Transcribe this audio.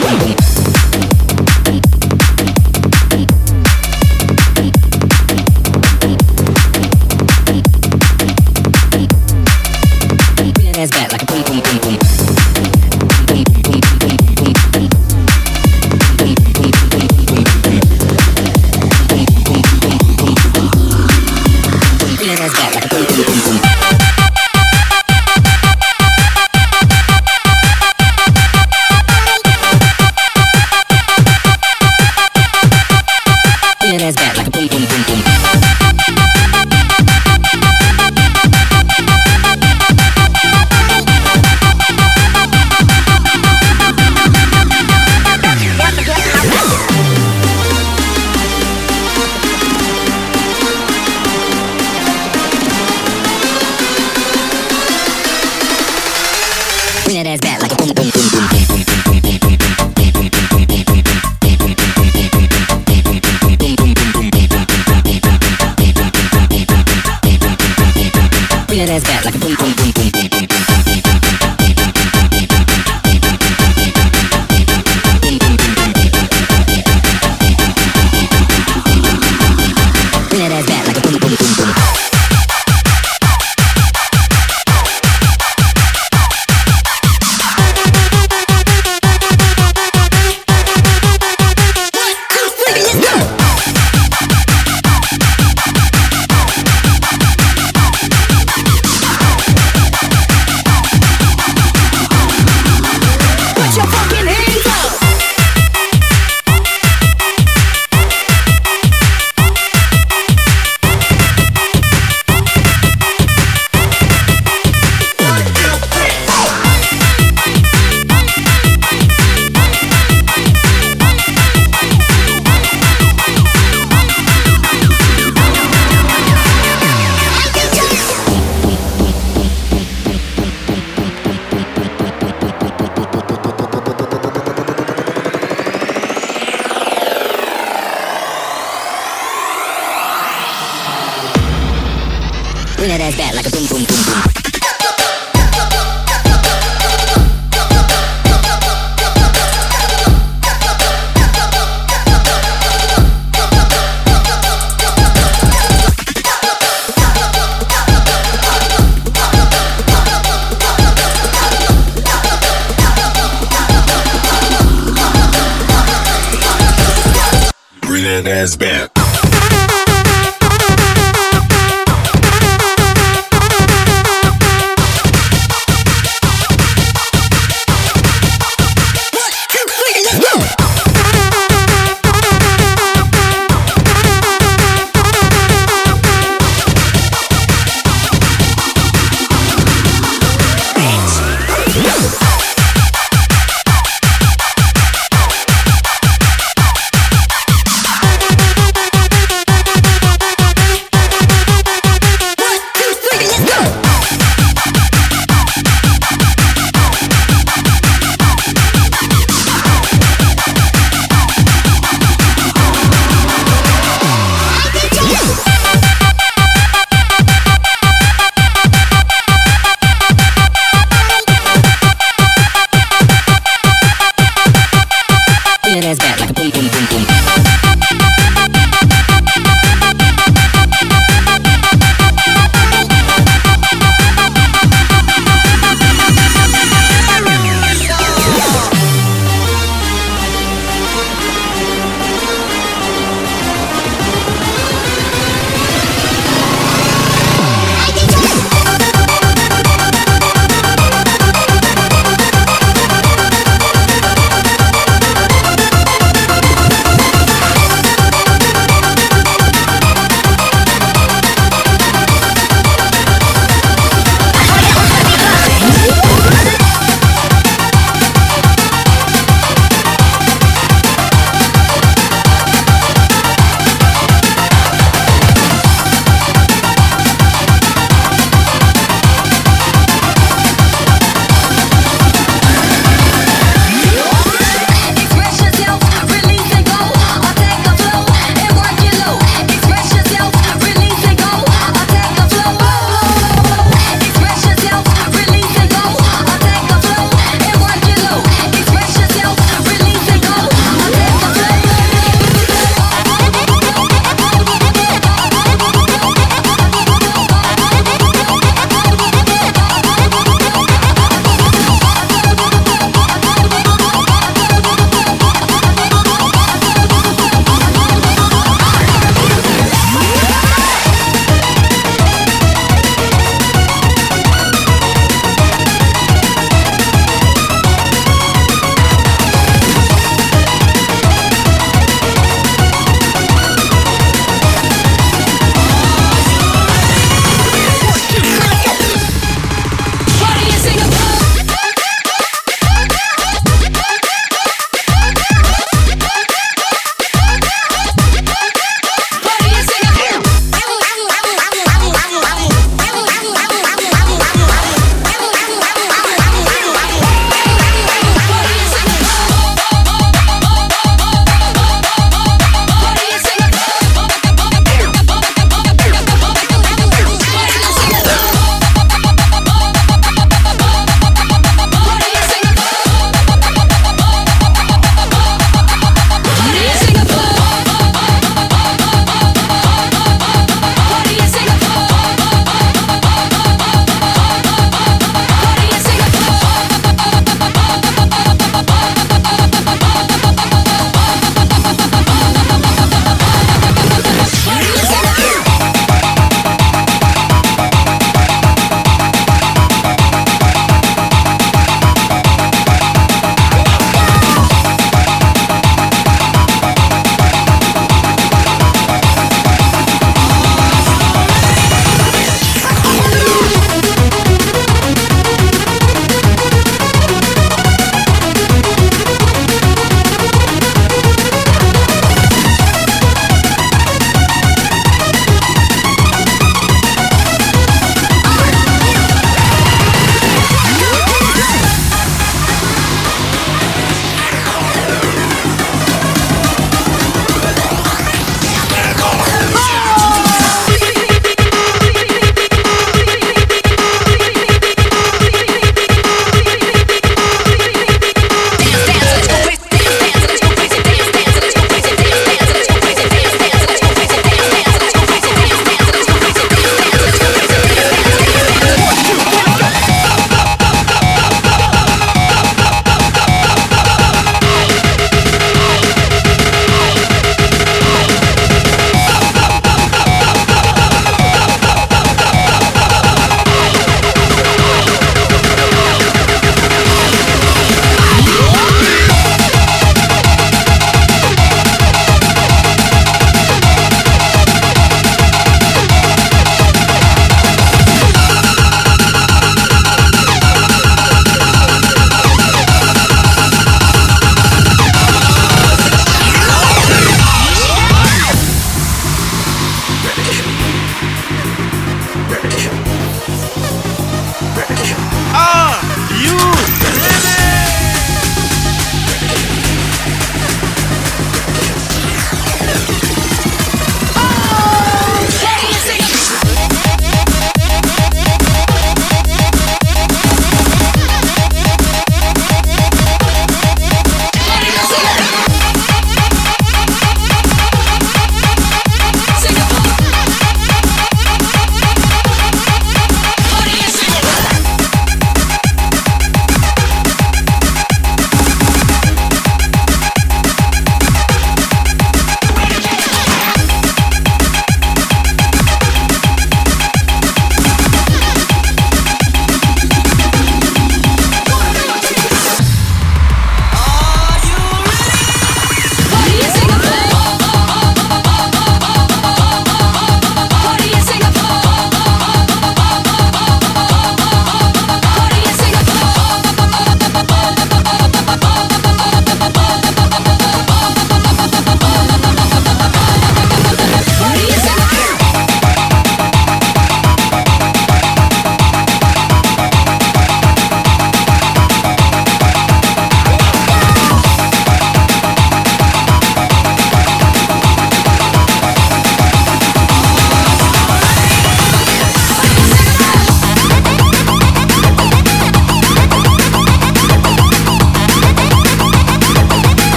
baby. has been.